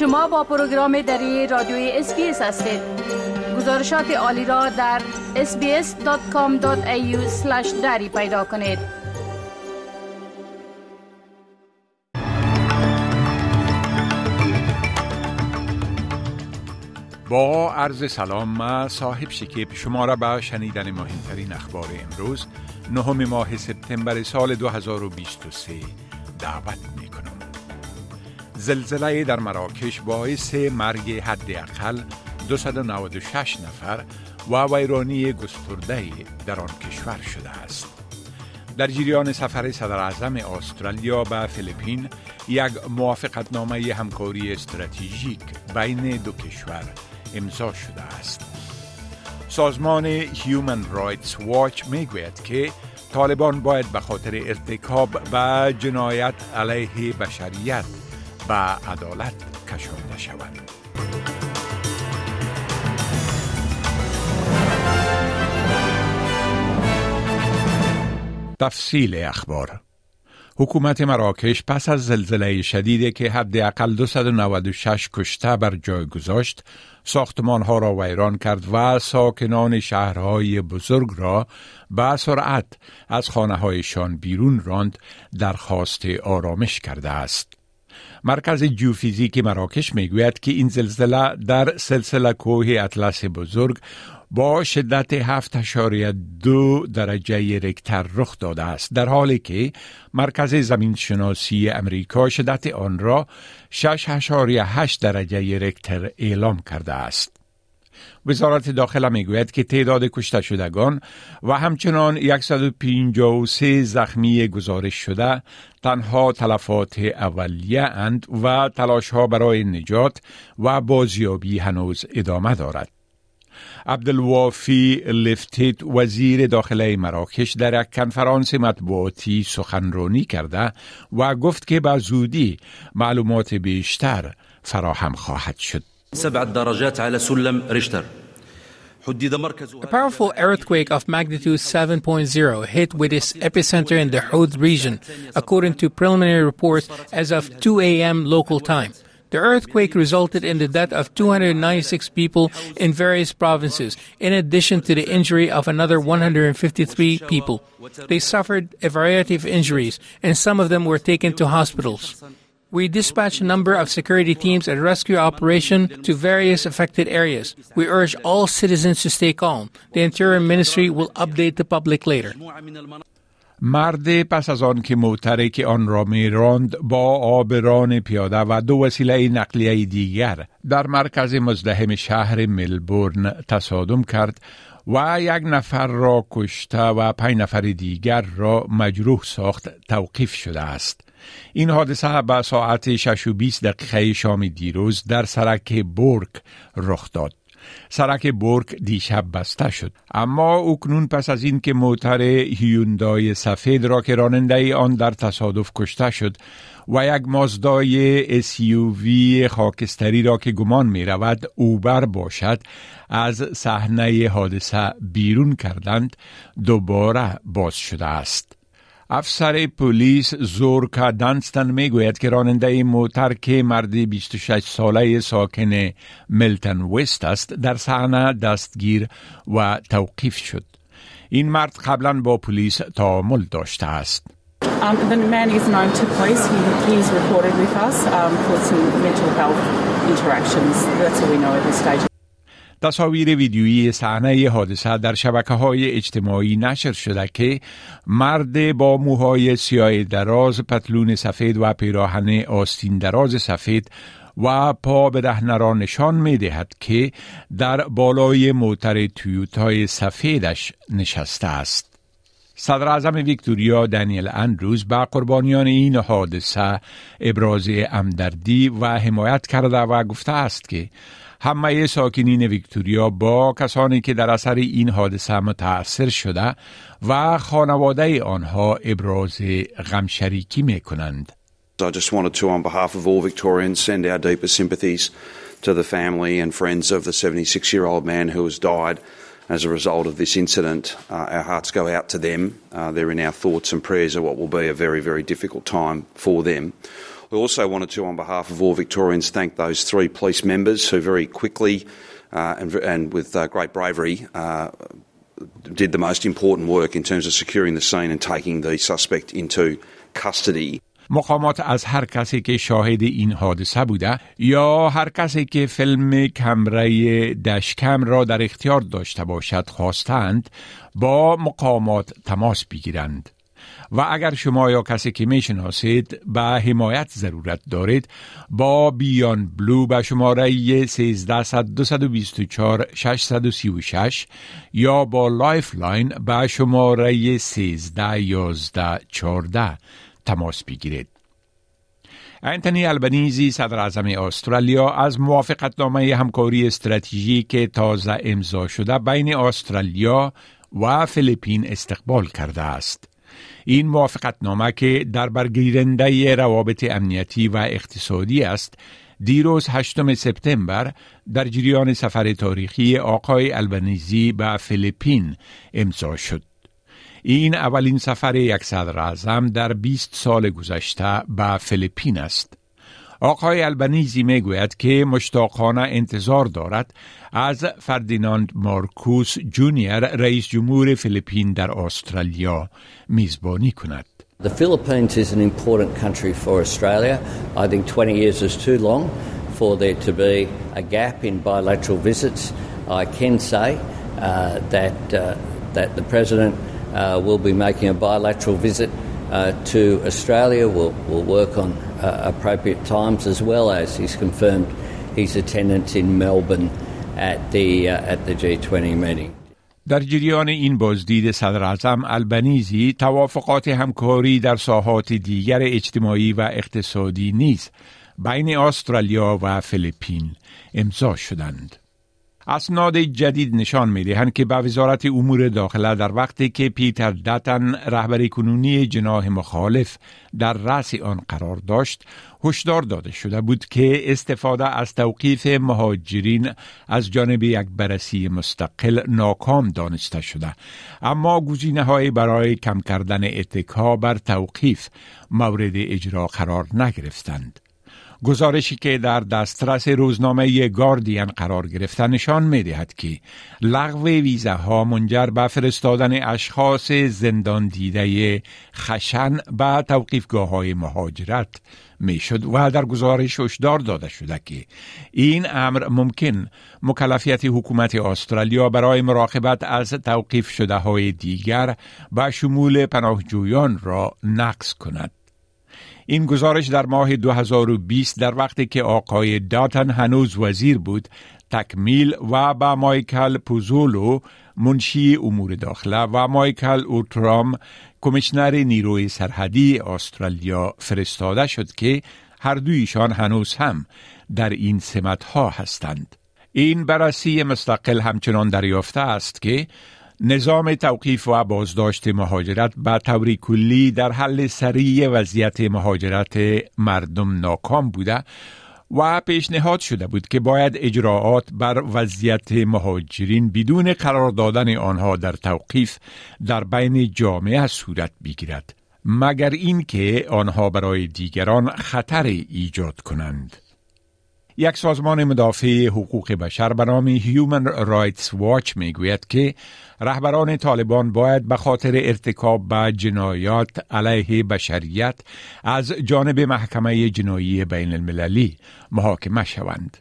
شما با پروگرام دری رادیوی SBS هستید گزارشات عالی را در sbs.com.au دری پیدا کنید با عرض سلام مصاحب شکیب شما را به شنیدن مهمترین اخبار امروز نهم ماه سپتامبر سال 2023 دعوت می. زلزله در مراکش باعث مرگ حداقل 296 نفر و ویرانی گسترده در آن کشور شده است. در جریان سفر صدر اعظم استرالیا به فیلیپین یک موافقتنامه همکاری استراتژیک بین دو کشور امضا شده است. سازمان هیومن رایتس واچ می گوید که طالبان باید به خاطر ارتکاب به جنایت علیه بشریت به عدالت کشانده شوند. تفصیل اخبار حکومت مراکش پس از زلزله شدیدی که حداقل 296 کشته بر جای گذاشت ساختمان ها را ویران کرد و ساکنان شهرهای بزرگ را به سرعت از خانه هایشان بیرون راند درخواست آرامش کرده است. مرکز جیوفیزیک مراکش می‌گوید که این زلزله در سلسله کوه اطلس بزرگ با شدت 7.2 درجه رکتر رخ داده است در حالی که مرکز زمین شناسی امریکا شدت آن را 6.8 درجه رکتر اعلام کرده است. وزارت داخله می‌گوید که تعداد کشته شدگان و همچنان 153 زخمی گزارش شده تنها تلفات اولیه اند و تلاش ها برای نجات و بازیابی هنوز ادامه دارد. عبدالوافی لفتیت وزیر داخله مراکش در یک کنفرانس مطبوعاتی سخنرانی کرده و گفت که به زودی معلومات بیشتر فراهم خواهد شد. A powerful earthquake of magnitude 7.0 hit with its epicenter in the Hode region, according to preliminary reports as of 2 a.m. local time. The earthquake resulted in the death of 296 people in various provinces, in addition to the injury of another 153 people. They suffered a variety of injuries, and some of them were taken to hospitals. We dispatched a number of security teams and rescue operation to various affected areas. We urge all citizens to stay calm. The Interior Ministry will update the public later. مرد پس از آن که موترک آن را میراند با آبران پیاده و دو وسیله نقلیه دیگر در مرکز مزدهم شهر ملبورن تصادم کرد و یک نفر را کشته و پنج نفر دیگر را مجروح ساخت توقیف شده است. این حادثه به ساعت 6 و 20 دقیقه شام دیروز در سرک بورک رخ داد. سرک بورک دیشب بسته شد اما اکنون پس از اینکه موتر هیوندای سفید را که راننده آن در تصادف کشته شد و یک مازدای SUV خاکستری را که گمان می رود اوبر باشد از صحنه حادثه بیرون کردند دوباره باز شده است افسر پلیس زورکا دانستن می‌گوید که راننده موتر که مردی 26 ساله ساکن ملتن وست است در صحنه دستگیر و توقیف شد. این مرد قبلا با پلیس تعامل داشته است. Um, the man is known to police. He, he's reported with us um, for some mental health interactions. That's all we know at this stage. تصاویر ویدیویی صحنه حادثه در شبکه های اجتماعی نشر شده که مرد با موهای سیاه دراز پتلون سفید و پیراهن آستین دراز سفید و پا به رهنه را نشان می دهد که در بالای موتر تویوتای سفیدش نشسته است. صدر اعظم ویکتوریا دانیل اندروز به قربانیان این حادثه ابراز امدردی و حمایت کرده و گفته است که همه ساکنین ویکتوریا با کسانی که در اثر این حادثه متاثر شده و خانواده آنها ابراز غمشریکی می کنند. I just wanted to, on behalf of all Victorians, send our deepest sympathies to the family and friends of the 76 year old man who has died as a result of this incident. Uh, our hearts go out to them. Uh, they're in our thoughts and prayers of what will be a very, very difficult time for them. We also wanted to, on behalf of all Victorians, thank those three police members who very quickly uh, and, and, with uh, great bravery uh, did the most important work in terms of securing the scene and taking the suspect into custody. مقامات از هر کسی که شاهد این حادثه بوده یا هر کسی که فیلم کمره دشکم را در اختیار داشته باشد خواستند با مقامات تماس بگیرند. و اگر شما یا کسی که می‌شناسید به حمایت ضرورت دارید با Beyond Blue به شماره 13 224 636 یا با Lifeline به شماره 13 11 14 تماس بگیرید. انتونی البنیزی صدر اعظم استرالیا از موافقتنامه همکاری استراتژیک تازه امضا شده بین استرالیا و فیلیپین استقبال کرده است. این موافقتنامه که در برگیرنده روابط امنیتی و اقتصادی است دیروز هشتم سپتامبر در جریان سفر تاریخی آقای البنیزی به فیلیپین امضا شد. این اولین سفر یک صدر اعظم در 20 سال گذشته به فیلیپین است. آقای البنیزی می گوید که مشتاقانه انتظار دارد از فردیناند مارکوس جونیور رئیس جمهور فیلیپین در استرالیا میزبانی کند. The Philippines is an important country for Australia. I think 20 years is too long for there to be a gap in bilateral visits. I can say uh, that uh, that the president uh, will be making a bilateral visit uh, to Australia. We'll, we'll work on uh, appropriate times as well as he's confirmed his attendance in Melbourne at the, uh, at the G20 meeting. در جریان این بازدید صدر اعظم البنیزی توافقات همکاری در ساحات دیگر اجتماعی و اقتصادی نیز بین استرالیا و فیلیپین امضا شدند. اسناد جدید نشان می دهند که به وزارت امور داخله در وقتی که پیتر داتن رهبری کنونی جناح مخالف در رأس آن قرار داشت هشدار داده شده بود که استفاده از توقیف مهاجرین از جانب یک بررسی مستقل ناکام دانسته شده. اما گزینه های برای کم کردن اتکا بر توقیف مورد اجرا قرار نگرفتند. گزارشی که در دسترس روزنامه گاردین قرار گرفته نشان می دهد که لغو ویزه ها منجر به فرستادن اشخاص زندان دیده خشن به توقیفگاه های مهاجرت می شد و در گزارش هشدار داده شده که این امر ممکن مکلفیت حکومت استرالیا برای مراقبت از توقیف شده های دیگر به شمول پناهجویان را نقص کند. این گزارش در ماه 2020 در وقتی که آقای داتن هنوز وزیر بود تکمیل و با مایکل پوزولو منشی امور داخله و مایکل اوترام کمیشنر نیروی سرحدی استرالیا فرستاده شد که هر دویشان هنوز هم در این سمت ها هستند. این بررسی مستقل همچنان دریافته است که نظام توقیف و بازداشت مهاجرت به طور کلی در حل سریع وضعیت مهاجرت مردم ناکام بوده و پیشنهاد شده بود که باید اجراعات بر وضعیت مهاجرین بدون قرار دادن آنها در توقیف در بین جامعه صورت بگیرد مگر اینکه آنها برای دیگران خطر ایجاد کنند. یک سازمان مدافع حقوق بشر به نام Rights Watch می‌گوید که رهبران طالبان باید به خاطر ارتکاب به جنایات علیه بشریت از جانب محکمه جنایی بین المللی محاکمه شوند.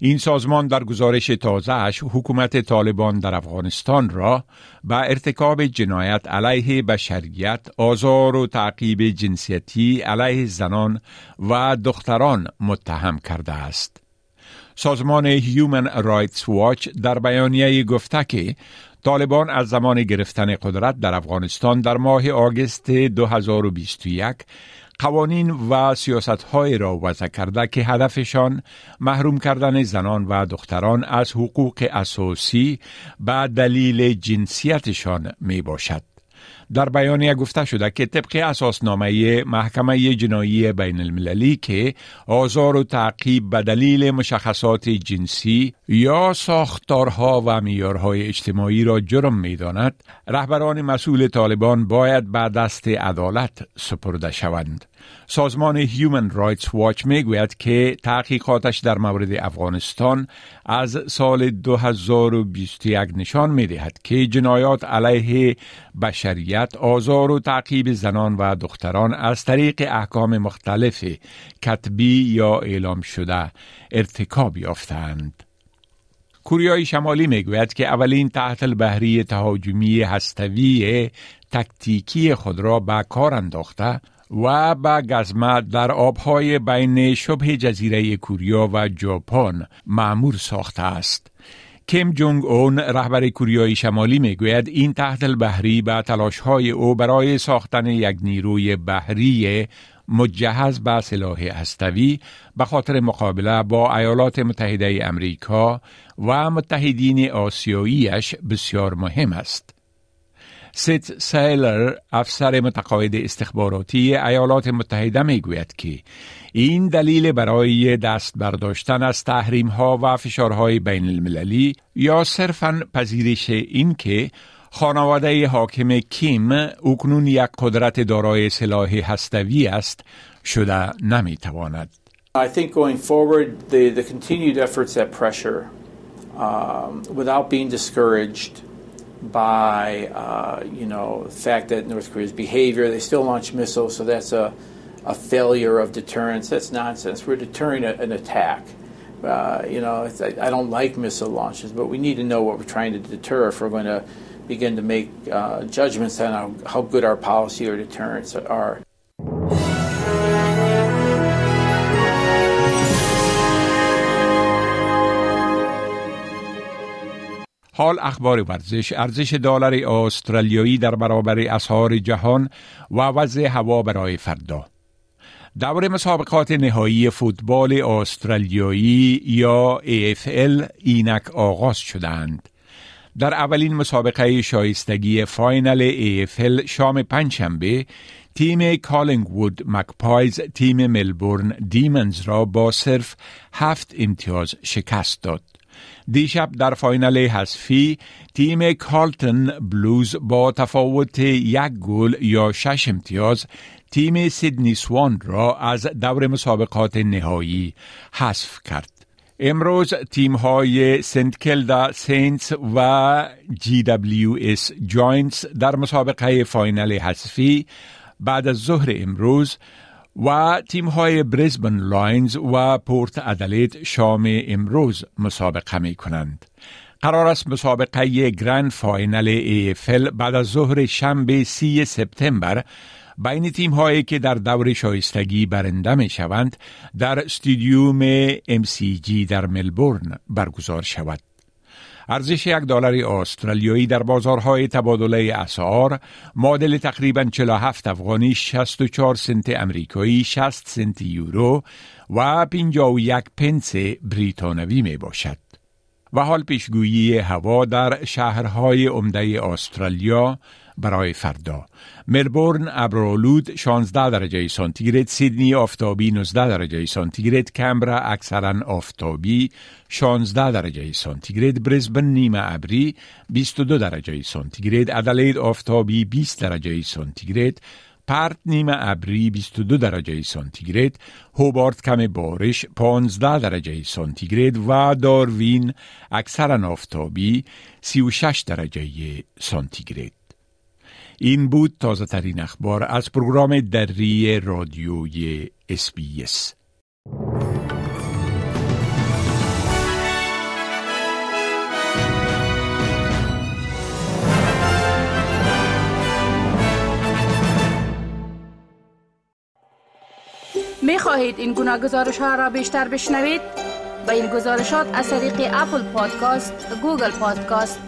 این سازمان در گزارش تازهش حکومت طالبان در افغانستان را به ارتکاب جنایت علیه بشریت، آزار و تعقیب جنسیتی علیه زنان و دختران متهم کرده است. سازمان هیومن رایتس واچ در بیانیه گفته که طالبان از زمان گرفتن قدرت در افغانستان در ماه آگست 2021 قوانین و سیاست های را وضع کرده که هدفشان محروم کردن زنان و دختران از حقوق اساسی به دلیل جنسیتشان می باشد. در بیانیه گفته شده که طبق اساسنامه محکمه جنایی بین المللی که آزار و تعقیب به دلیل مشخصات جنسی یا ساختارها و میارهای اجتماعی را جرم می داند رهبران مسئول طالبان باید به دست عدالت سپرده شوند. سازمان هیومن رایتس واچ می‌گوید که تحقیقاتش در مورد افغانستان از سال 2021 نشان می دهد که جنایات علیه بشریت آزار و تعقیب زنان و دختران از طریق احکام مختلف کتبی یا اعلام شده ارتکاب یافتند. کوریای شمالی می‌گوید که اولین تحت البحری تهاجمی هستوی تکتیکی خود را به کار انداخته و به گزمه در آبهای بین شبه جزیره کوریا و ژاپن معمور ساخته است. کیم جونگ اون رهبر کوریای شمالی می‌گوید این تحت البحری به تلاش های او برای ساختن یک نیروی بحری مجهز به سلاح هستوی به خاطر مقابله با ایالات متحده امریکا و متحدین آسیاییش بسیار مهم است. سیت سیلر افسر متقاعد استخباراتی ایالات متحده می گوید که این دلیل برای دست برداشتن از تحریم ها و فشارهای بین المللی یا صرفا پذیرش این که خانواده حاکم کیم اکنون یک قدرت دارای سلاح هستوی است شده نمی تواند. I think going forward, the, the continued efforts at pressure um, without being discouraged by uh, you know the fact that North Korea's behavior. They still launch missiles, so that's a, a failure of deterrence. That's nonsense. We're deterring a, an attack. Uh, you know, I, I, don't like missile launches, but we need to know what we're trying to deter if we're going to begin to make uh, judgments on how, how good our policy or deterrence are. حال اخبار ورزش ارزش دلار استرالیایی در برابر اسعار جهان و وضع هوا برای فردا دور مسابقات نهایی فوتبال استرالیایی یا AFL اینک آغاز شدند. در اولین مسابقه شایستگی final AFL شام پنجشنبه تیم Collingwood Magpies تیم Melbourne Demons را با صرف هفت امتیاز شکست داد. دیشب در final حذفی تیم Carlton Blues با تفاوت یک گل یا شش امتیاز تیم Sydney Swans را از دور مسابقات نهایی حذف کرد. امروز تیم های St Kilda Saints و GWS Giants در مسابقه final حذفی بعد از ظهر امروز و تیم های Brisbane Lions و Port Adelaide شام امروز مسابقه می کنند. قرار است مسابقه grand final AFL بعد از ظهر شنبه سی سپتامبر بین تیم هایی که در دور شایستگی برنده می شوند در استودیوم MCG در ملبورن برگزار شود. ارزش یک دلار استرالیایی در بازارهای تبادله اسعار معادل تقریبا 47 افغانی 64 سنت امریکایی 60 سنت یورو و 51 پنس بریتانوی می باشد. و حال پیشگویی هوا در شهرهای عمده استرالیا برای فردا. ملبورن ابرالود 16 درجه سانتیگراد سیدنی آفتابی 19 درجه سانتیگراد کمبرا اکثرا آفتابی 16 درجه سانتیگراد برزبن نیمه ابری 22 درجه سانتیگراد ادلید آفتابی 20 درجه سانتیگراد پرت نیمه ابری 22 درجه سانتیگراد هوبارت کم بارش 15 درجه سانتیگراد و داروین اکثرا آفتابی 36 درجه سانتیگراد این بود تازه ترین اخبار از پروگرام دری رادیوی SBS می خواهید این گونه گزارش ها را بیشتر بشنوید؟ با این گزارشات از طریق Apple Podcasts، Google Podcasts،